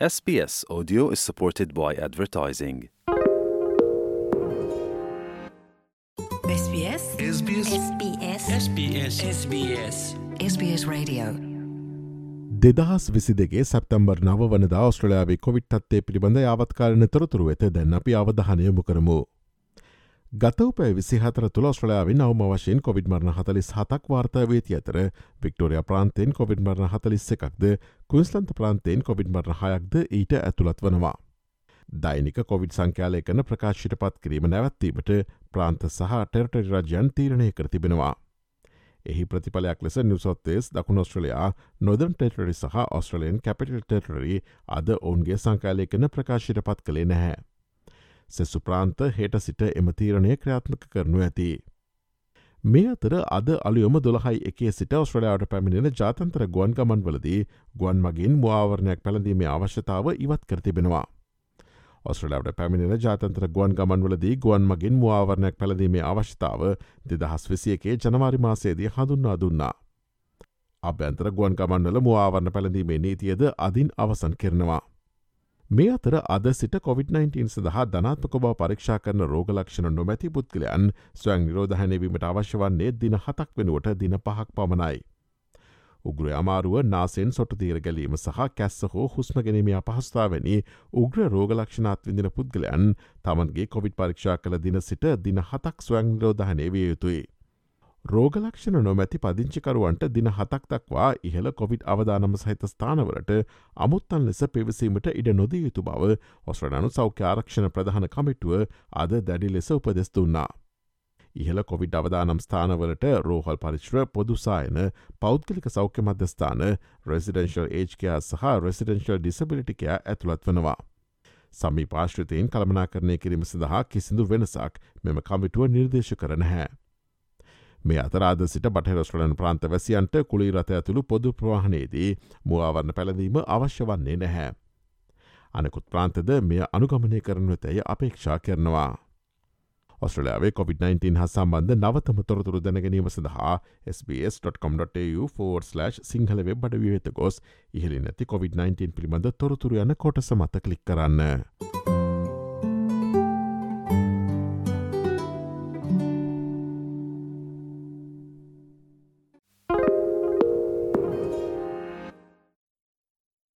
SBS Audio is supported by advertising. SBS SBS SBS SBS SBS SBS Radio. දෙදහස් විසි දෙගේ September නව වනදා ඔස්ට්‍රලයාාවේ Covid අත්තේ පිළිබඳ යාවත්කාලන තොරතුරු වෙත දැන් අපි අවධානයමු කරමු. ගතවපෑ විසිහතර තුළ ඔස්ට්‍රලයාාවෙන් අවම වශයෙන් කොවිඩ් මරණ හතලිස් හතක් වාර්තාවේති අතර වික්ටෝරිය ප්‍රාන්තයෙන් කොවිඩ් මරණ හතලිස් එකක්ද කුයිස්ලන්ත ප්‍රාන්තයෙන් කොවිඩ් මරණ හයක්ද ඊට ඇතුළත් වනවා. දෛනික කොවිඩ් සංඛ්‍යාලය කන ප්‍රකාශයට පත් කිරීම නැවත්වීමට ප්‍රාන්ත සහ ටෙරටරි රජයන් තීරණය කර තිබෙනවා. එහි ප්‍රතිඵලයක් ලෙස නිවසොත්තේස් දකුණ ඔස්ට්‍රලයා නොදන් ටෙටරි සහ ඔස්ට්‍රලයන් කැපිටල් ටෙටරි අද ඔවුන්ගේ සංකාලය කන ප්‍රකාශයට පත් කළේ නැහැ. සෙසු ප්‍රාන්ත හෙට සිට එම තීරණය ක්‍රියාත්මක කරනු ඇති. මේ අතර අද අලියොම දොළහයි එකේ සිට ඔස්ට්‍රලයාට පැමිණෙන ජාතන්තර ගුවන් ගමන්වලදී ගුවන් මගින් මුවාවරණයක් පැළඳීමේ අවශ්‍යතාව ඉවත් කරතිබෙනවා. ඔස්ට්‍රලයාට පැමිණෙන ජාතන්ත්‍ර ගුවන් ගමන්වලදී ගුවන් මගින් මුවාවරණයක් පැළඳීමේ අවශ්‍යතාව දෙදහස් විසියකේ ජනවාරි මාසේදී හඳුන්වා දුන්නා. අභ්‍යන්තර ගුවන් ගමන්වල මුවාවරණ පැළඳීමේ නීතියද අදින් අවසන් කරනවා. මේ අතර අද සිට COොVID-19 සඳහා ධනාත්මක බව පරීක්ෂා කරන රෝගලක්ෂණ නොමැති පුද්ගලයන් ස්වයං නිරෝධහනැවීමට අවශ්‍ය වන්නේ දින හතක් වෙනුවට දින පහක් පමණයි. උග්‍ර අමාරුව නාසෙන් සොට තීර ගැලීම සහ කැස්ස හෝ හුස්ම ගැනීම අපහස්ථාවැනි උග්‍ර රෝගලක්ෂණාත් විදින පුද්ගලයන් තමන්ගේ කොවිඩ් පරීක්ෂා කළ දින සිට දින හතක් ස්වයං නිරෝධහනය විය යුතුයි. රෝගලක්ෂණ නොමැති පදිංචිකරුවන්ට දින හතක් දක්වා ඉහළ කොවිඩ් අවදානම සහිත ස්ථානවලට අමුත්තන් ලෙස පිවිසීමට ඉඩ නොදී යුතු බව ඔස්ට්‍රනනු සෞඛ්‍යාරක්ෂණ ප්‍රධාන කමිටුව අද දැඩි ලෙස උපදෙස් දුන්නා. ඉහළ කොවිඩ් අවදානම් ස්ථානවලට රෝහල් පරිශ්‍ර පොදුසායන පෞද්ගලික සෞඛ්‍ය මධ්‍යස්ථාන රෙසිඩෙන්ශල් ඒජ්කයා සහ රෙසිඩෙන්ශල් ඩිසබිලිටිකයා ඇතුළත් වනවා. සමි පාශ්‍රතයෙන් කළමනා කරණය කිරීම සඳහා කිසිදු වෙනසක් මෙම කමිටුව නිර්දේශ කරන හැ. මේ අතරාද සිට බටහිරස්ට්‍රලන් ප්‍රාන්ත වැසියන්ට කුළි රථ ඇතුළු පොදු ප්‍රවාහනයේදී මුවාවරණ පැළඳීම අවශ්‍ය වන්නේ නැහැ. අනෙකුත් ප්‍රාන්තද මෙය අනුගමනය කරනු ඇතැයි අපේක්ෂා කරනවා. ඔස්ට්‍රලයාාවේ COොVID-19 හා සම්බන්ධ නවතම තොරතුරු දැනගැනීම සඳහා SBS.com.tu4/ සිංහල වෙබ් අඩ විවෙත ගොස් ඉහලි නැති COොVID-19 පිළිබඳ තොරතුරු යන කොට සමත කලික් කරන්න.